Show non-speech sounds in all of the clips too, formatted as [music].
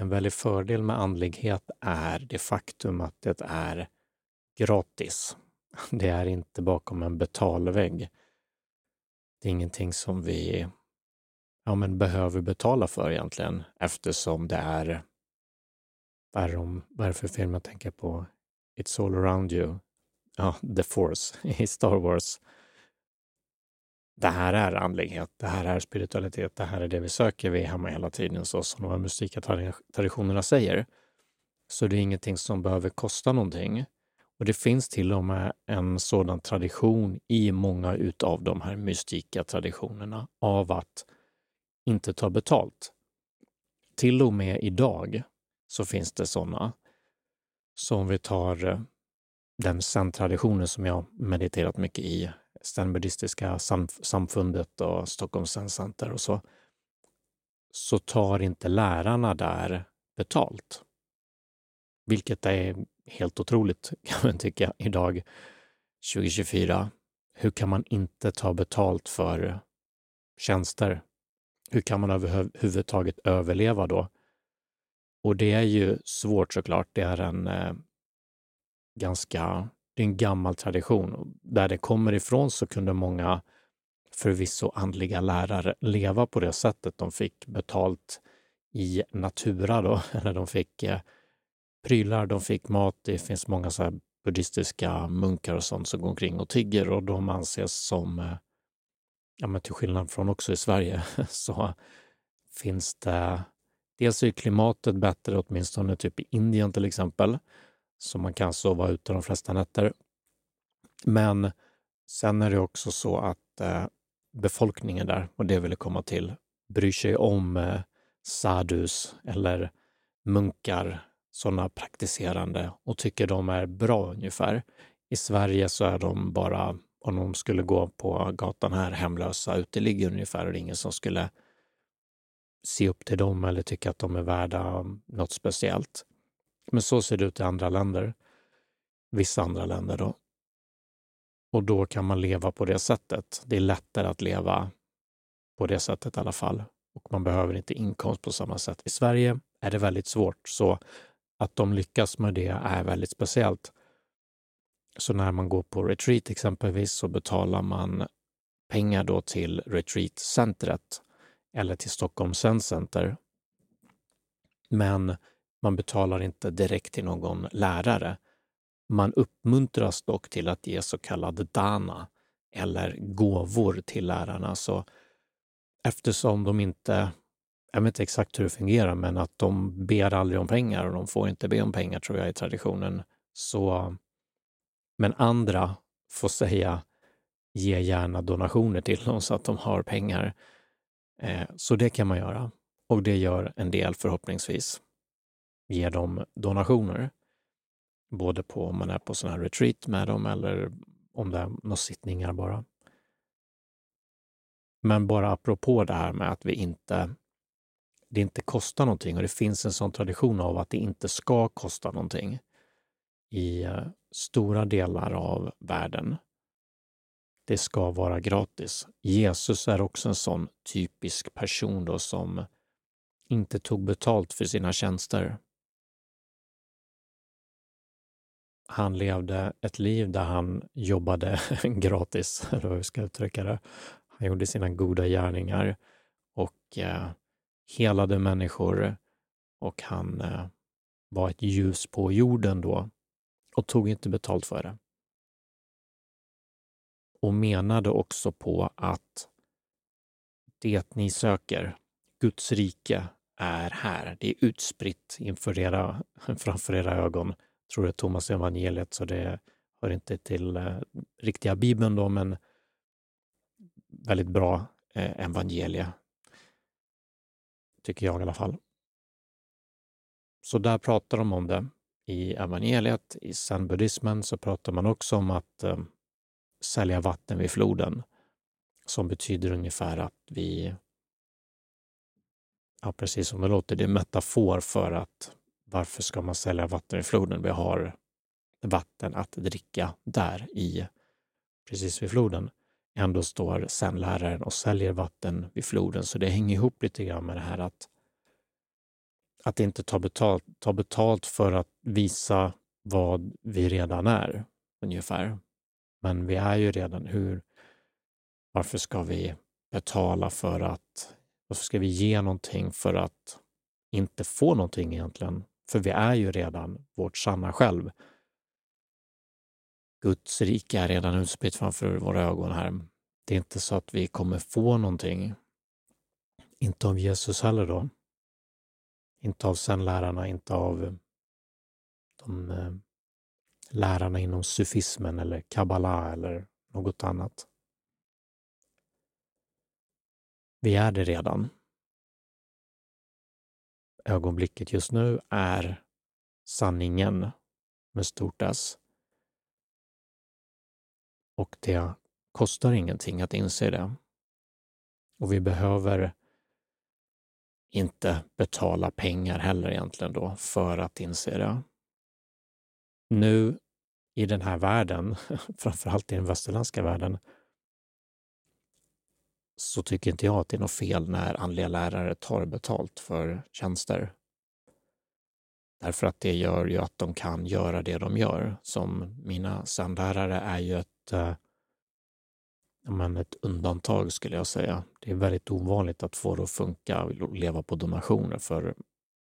en väldig fördel med andlighet är det faktum att det är gratis. Det är inte bakom en betalvägg. Det är ingenting som vi ja, men behöver betala för egentligen eftersom det är, vad är, det, vad är det för film jag tänker på? It's all around you. Ja, The Force [laughs] i Star Wars. Det här är andlighet, det här är spiritualitet, det här är det vi söker, vi är hemma hela tiden, så som de här musiktraditionerna säger. Så det är ingenting som behöver kosta någonting. Och det finns till och med en sådan tradition i många utav de här mystika traditionerna av att inte ta betalt. Till och med idag så finns det sådana. Så om vi tar eh, den zen-traditionen som jag mediterat mycket i, zenbuddistiska samfundet och Stockholms Zen Center och så, så tar inte lärarna där betalt. Vilket är helt otroligt [laughs] kan man tycka idag, 2024. Hur kan man inte ta betalt för tjänster? Hur kan man överhuvudtaget överleva då? Och det är ju svårt såklart. Det är en eh, ganska, det är en gammal tradition. Där det kommer ifrån så kunde många förvisso andliga lärare leva på det sättet. De fick betalt i natura då, [laughs] eller de fick eh, prylar, de fick mat. Det finns många så här buddhistiska munkar och sånt som går omkring och tigger och de anses som, eh, ja men till skillnad från också i Sverige, [laughs] så finns det Dels är klimatet bättre, åtminstone typ i Indien till exempel, så man kan sova ute de flesta nätter. Men sen är det också så att eh, befolkningen där, och det vill jag komma till, bryr sig om eh, eller munkar sådana praktiserande och tycker de är bra ungefär. I Sverige så är de bara, om de skulle gå på gatan här, hemlösa uteliggare ungefär och det är ingen som skulle se upp till dem eller tycka att de är värda mm, något speciellt. Men så ser det ut i andra länder. Vissa andra länder då. Och då kan man leva på det sättet. Det är lättare att leva på det sättet i alla fall. Och man behöver inte inkomst på samma sätt. I Sverige är det väldigt svårt, så att de lyckas med det är väldigt speciellt. Så när man går på retreat exempelvis så betalar man pengar då till retreatcentret eller till Stockholm Zen Center. Men man betalar inte direkt till någon lärare. Man uppmuntras dock till att ge så kallad dana eller gåvor till lärarna. Så eftersom de inte jag vet inte exakt hur det fungerar, men att de ber aldrig om pengar och de får inte be om pengar tror jag i traditionen. Så, men andra får säga ge gärna donationer till dem så att de har pengar. Eh, så det kan man göra och det gör en del förhoppningsvis. Ger dem donationer, både på om man är på sån här retreat med dem eller om det är några sittningar bara. Men bara apropå det här med att vi inte det inte kostar någonting och det finns en sån tradition av att det inte ska kosta någonting i eh, stora delar av världen. Det ska vara gratis. Jesus är också en sån typisk person då som inte tog betalt för sina tjänster. Han levde ett liv där han jobbade [laughs] gratis, eller hur ska jag uttrycka det. Han gjorde sina goda gärningar och eh, helade människor och han eh, var ett ljus på jorden då och tog inte betalt för det. Och menade också på att det ni söker, Guds rike, är här. Det är utspritt inför era, [laughs] framför era ögon. Jag tror det är Thomas evangeliet, så det hör inte till eh, riktiga Bibeln då, men väldigt bra eh, evangelie tycker jag i alla fall. Så där pratar de om det. I evangeliet, i zen-buddhismen, så pratar man också om att eh, sälja vatten vid floden, som betyder ungefär att vi, ja precis som det låter, det är metafor för att varför ska man sälja vatten i floden? Vi har vatten att dricka där i, precis vid floden ändå står sen läraren och säljer vatten vid floden. Så det hänger ihop lite grann med det här att att inte ta betalt, ta betalt för att visa vad vi redan är, ungefär. Men vi är ju redan, hur, varför ska vi betala för att, varför ska vi ge någonting för att inte få någonting egentligen? För vi är ju redan vårt sanna själv. Guds rike är redan utspritt framför våra ögon här. Det är inte så att vi kommer få någonting. Inte av Jesus heller då. Inte av sen-lärarna, inte av eh, de eh, lärarna inom sufismen eller kabbala eller något annat. Vi är det redan. Ögonblicket just nu är sanningen med stort S. Och det kostar ingenting att inse det. Och vi behöver inte betala pengar heller egentligen då för att inse det. Nu i den här världen, [laughs] framförallt i den västerländska världen, så tycker inte jag att det är något fel när andliga lärare tar betalt för tjänster. Därför att det gör ju att de kan göra det de gör. Som mina sandlärare är ju ett, eh, men ett undantag skulle jag säga. Det är väldigt ovanligt att få det att funka och leva på donationer för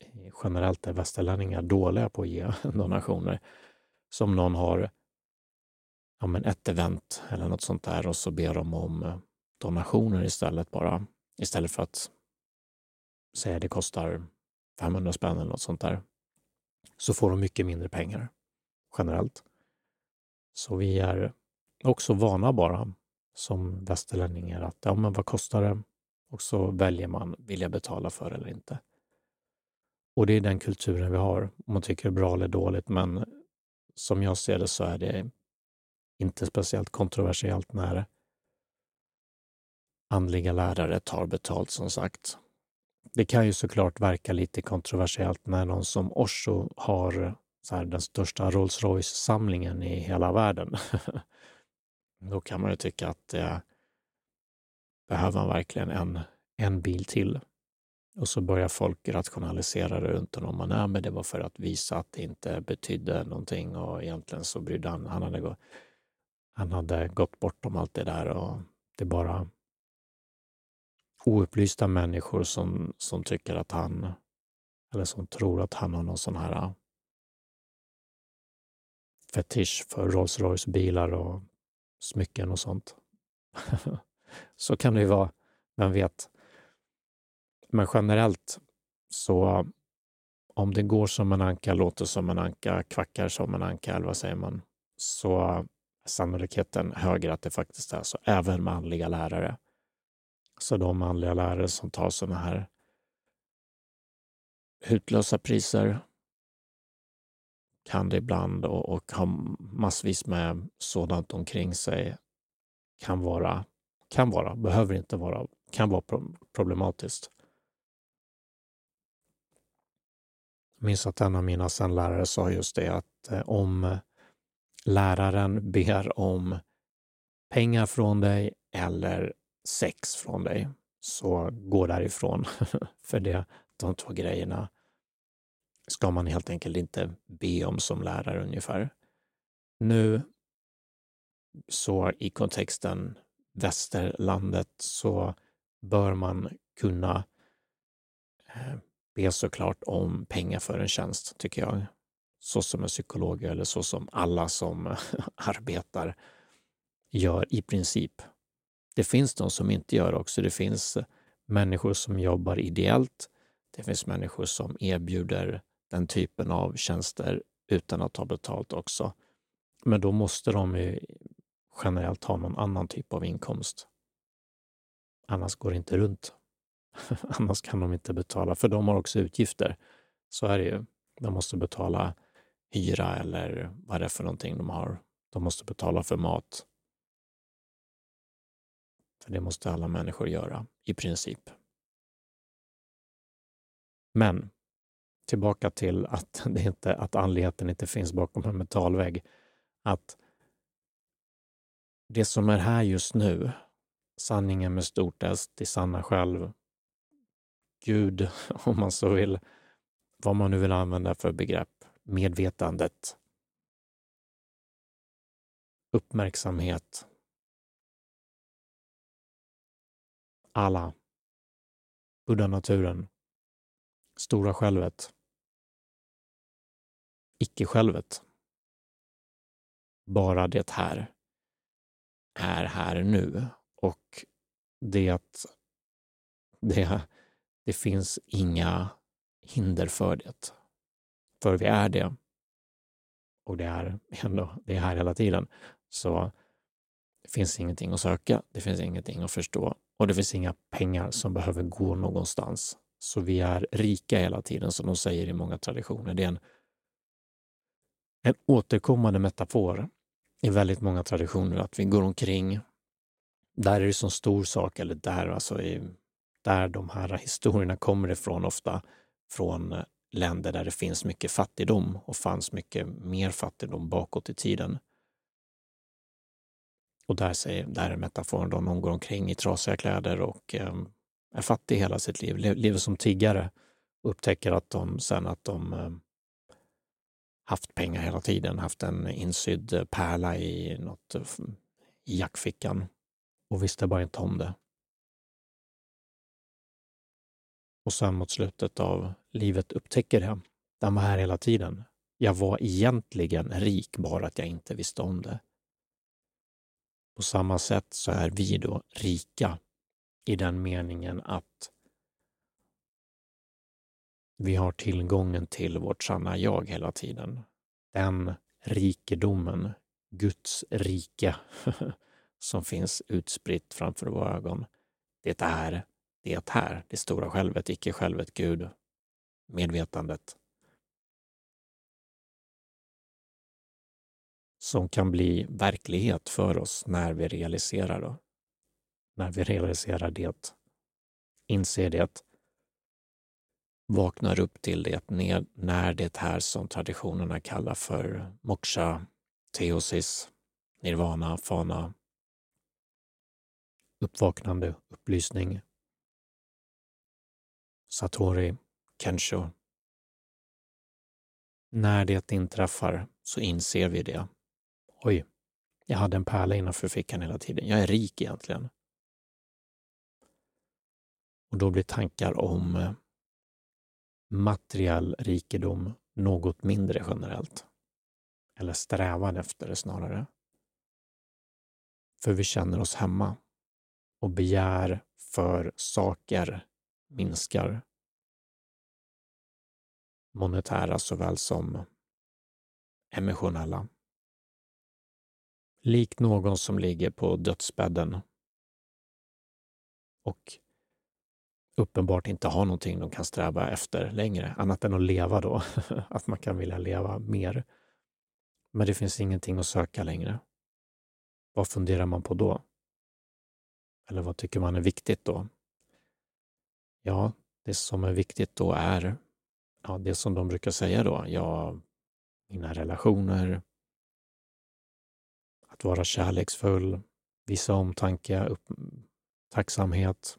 eh, generellt är västerlänningar dåliga på att ge [laughs] donationer. Som någon har ja, men ett event eller något sånt där och så ber de om eh, donationer istället bara. Istället för att säga det kostar 500 spänn eller något sånt där. Så får de mycket mindre pengar generellt. Så vi är också vana bara som västerlänningar att ja, men vad kostar det? Och så väljer man, vill jag betala för eller inte? Och det är den kulturen vi har, om man tycker det är bra eller dåligt. Men som jag ser det så är det inte speciellt kontroversiellt när andliga lärare tar betalt som sagt. Det kan ju såklart verka lite kontroversiellt när någon som Osho har så här, den största Rolls Royce-samlingen i hela världen. [laughs] Då kan man ju tycka att eh, behöver man verkligen en, en bil till? Och så börjar folk rationalisera runt honom. Man, nej, men det var för att visa att det inte betydde någonting och egentligen så brydde han, han hade, gått, han hade gått bortom allt det där och det bara oupplysta människor som, som tycker att han, eller som tror att han har någon sån här äh, fetisch för Rolls Royce bilar och smycken och sånt. [laughs] så kan det ju vara, vem vet. Men generellt så om det går som en anka, låter som en anka, kvackar som en anka, eller vad säger man, så är sannolikheten högre att det faktiskt är så, även manliga lärare. Så de manliga lärare som tar sådana här hutlösa priser kan det ibland och, och har massvis med sådant omkring sig kan vara, kan vara, behöver inte vara, kan vara problematiskt. Jag minns att en av mina lärare sa just det att eh, om läraren ber om pengar från dig eller sex från dig, så gå därifrån. [laughs] För det, de två grejerna ska man helt enkelt inte be om som lärare ungefär. Nu så i kontexten västerlandet så bör man kunna eh, be såklart om pengar för en tjänst, tycker jag. Så som en psykolog eller så som alla som [laughs] arbetar gör i princip. Det finns de som inte gör också. Det finns eh, människor som jobbar ideellt. Det finns människor som erbjuder den typen av tjänster utan att ta betalt också. Men då måste de generellt ha någon annan typ av inkomst. Annars går det inte runt. [laughs] Annars kan de inte betala, för de har också utgifter. Så är det ju. De måste betala hyra eller vad det är för någonting de har. De måste betala för mat. För det måste alla människor göra, i princip. Men tillbaka till att, [laughs] det inte, att andligheten inte finns bakom en metallvägg. Att det som är här just nu, sanningen med stort S, det sanna själv, Gud [laughs] om man så vill, vad man nu vill använda för begrepp, medvetandet, uppmärksamhet, alla, Udda naturen. stora självet, icke-självet, bara det här är här nu och det, det, det finns inga hinder för det. För vi är det. Och det är ändå, det är här hela tiden. Så det finns ingenting att söka, det finns ingenting att förstå och det finns inga pengar som behöver gå någonstans. Så vi är rika hela tiden, som de säger i många traditioner. Det är en, en återkommande metafor i väldigt många traditioner att vi går omkring. Där är det som stor sak, eller där, alltså i, där de här historierna kommer ifrån ofta, från länder där det finns mycket fattigdom och fanns mycket mer fattigdom bakåt i tiden. Och där, säger, där är metaforen då någon går omkring i trasiga kläder och eh, är fattig hela sitt liv, lever som tiggare och upptäcker att de sen att de eh, haft pengar hela tiden, haft en insydd eh, pärla i något eh, i jackfickan och visste bara inte om det. Och sen mot slutet av livet upptäcker jag, den var här hela tiden. Jag var egentligen rik, bara att jag inte visste om det. På samma sätt så är vi då rika i den meningen att vi har tillgången till vårt sanna jag hela tiden. Den rikedomen, Guds rike, [laughs] som finns utspritt framför våra ögon. Det är det här, det stora självet, icke-självet, Gud, medvetandet. Som kan bli verklighet för oss när vi realiserar det. När vi realiserar det, inser det, vaknar upp till det när det här som traditionerna kallar för moksha, teosis, nirvana, fana, uppvaknande, upplysning, satori, kensho. När det inträffar så inser vi det. Oj, jag hade en pärla innanför fickan hela tiden. Jag är rik egentligen. Och då blir tankar om eh, materiell rikedom något mindre generellt. Eller strävan efter det snarare. För vi känner oss hemma och begär för saker minskar. Monetära såväl som emotionella. Likt någon som ligger på dödsbädden och uppenbart inte har någonting de kan sträva efter längre, annat än att leva då. [laughs] att man kan vilja leva mer. Men det finns ingenting att söka längre. Vad funderar man på då? Eller vad tycker man är viktigt då? Ja, det som är viktigt då är ja, det som de brukar säga då. Ja, mina relationer, att vara kärleksfull, visa omtanke, upp, tacksamhet,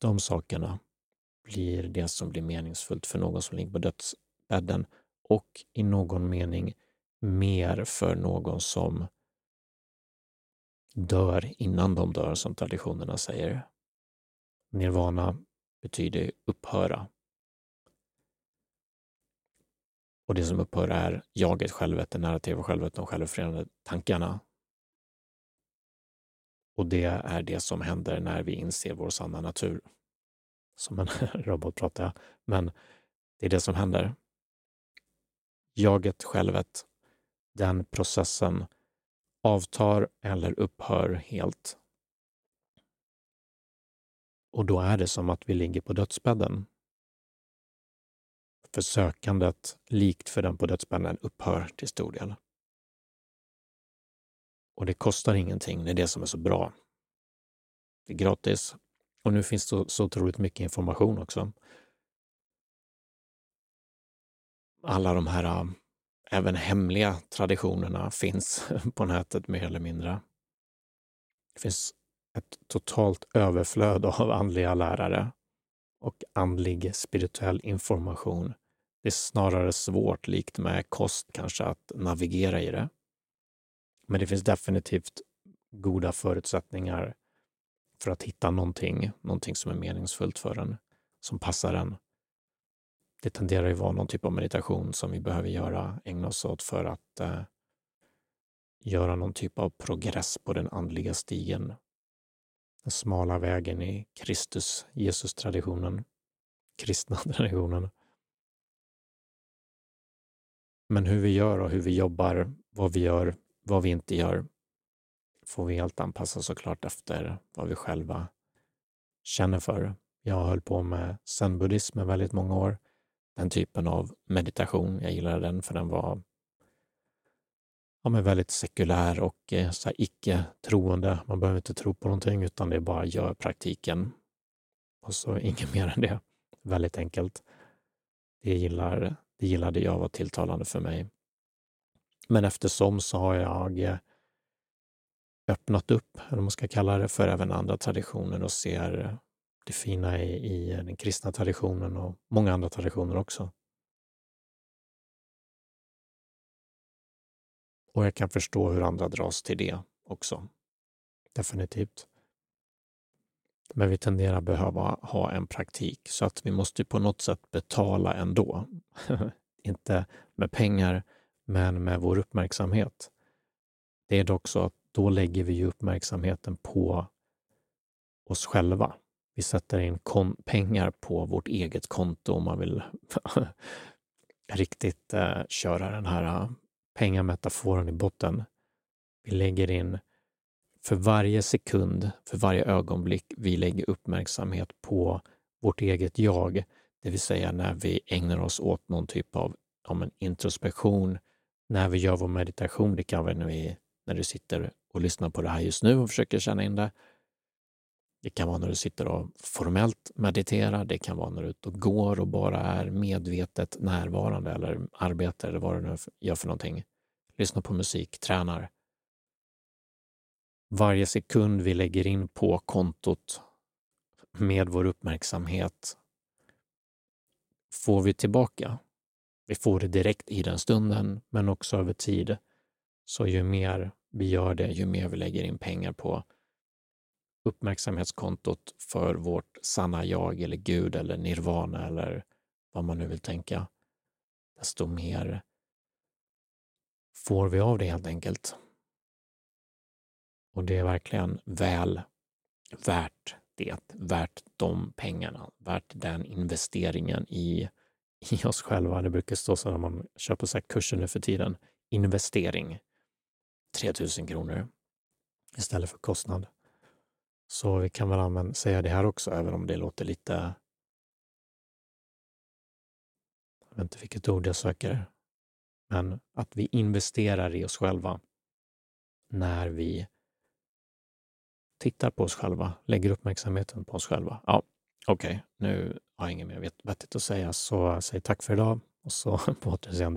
de sakerna blir det som blir meningsfullt för någon som ligger på dödsbädden och i någon mening mer för någon som dör innan de dör, som traditionerna säger. Nirvana betyder upphöra. Och det som upphör är jaget, självet, det narrativa självet, de självförenade tankarna och det är det som händer när vi inser vår sanna natur. Som en [laughs] robot pratar jag, men det är det som händer. Jaget, självet, den processen avtar eller upphör helt. Och då är det som att vi ligger på dödsbädden. För sökandet, likt för den på dödsbädden, upphör till stor del. Och det kostar ingenting, det är det som är så bra. Det är gratis. Och nu finns det så otroligt mycket information också. Alla de här äh, även hemliga traditionerna finns [laughs] på nätet mer eller mindre. Det finns ett totalt överflöd av andliga lärare och andlig spirituell information. Det är snarare svårt, likt med kost kanske, att navigera i det. Men det finns definitivt goda förutsättningar för att hitta någonting, någonting som är meningsfullt för en, som passar en. Det tenderar ju vara någon typ av meditation som vi behöver göra, ägna oss åt för att eh, göra någon typ av progress på den andliga stigen. Den smala vägen i Kristus, Jesus-traditionen, kristna [laughs] traditionen. Men hur vi gör och hur vi jobbar, vad vi gör, vad vi inte gör, får vi helt anpassa såklart efter vad vi själva känner för. Jag höll på med zenbuddhism i väldigt många år. Den typen av meditation. Jag gillade den för den var ja, men väldigt sekulär och eh, så icke-troende. Man behöver inte tro på någonting utan det är bara gör praktiken. Och så [laughs] inget mer än det. Väldigt enkelt. Det, gillar, det gillade jag, var tilltalande för mig. Men eftersom så har jag eh, öppnat upp, eller man ska kalla det, för även andra traditioner och ser det fina i, i den kristna traditionen och många andra traditioner också. Och jag kan förstå hur andra dras till det också. Definitivt. Men vi tenderar att behöva ha en praktik så att vi måste på något sätt betala ändå. [laughs] Inte med pengar, men med vår uppmärksamhet. Det är dock så att då lägger vi uppmärksamheten på oss själva. Vi sätter in pengar på vårt eget konto om man vill [laughs] riktigt eh, köra den här eh, pengametaforen i botten. Vi lägger in för varje sekund, för varje ögonblick vi lägger uppmärksamhet på vårt eget jag, det vill säga när vi ägnar oss åt någon typ av om en introspektion, när vi gör vår meditation, det kan vara när, vi, när du sitter och lyssnar på det här just nu och försöker känna in det. Det kan vara när du sitter och formellt mediterar, det kan vara när du är ute och går och bara är medvetet närvarande eller arbetar eller vad du nu gör för någonting. Lyssnar på musik, tränar. Varje sekund vi lägger in på kontot med vår uppmärksamhet får vi tillbaka. Vi får det direkt i den stunden, men också över tid. Så ju mer vi gör det, ju mer vi lägger in pengar på uppmärksamhetskontot för vårt sanna jag eller Gud eller nirvana eller vad man nu vill tänka, desto mer får vi av det helt enkelt. Och det är verkligen väl värt det, värt de pengarna, värt den investeringen i, [laughs] i oss själva. Det brukar stå så när man köper så kurser nu för tiden, investering, 3000 kronor istället för kostnad. Så vi kan väl använda, säga det här också, även om det låter lite... Jag vet inte vilket ord jag söker. Men att vi investerar i oss själva när vi tittar på oss själva, lägger uppmärksamheten på oss själva. Ja, okej, okay, nu har jag inget mer vettigt att säga, så säg tack för idag och så [laughs] på återseende.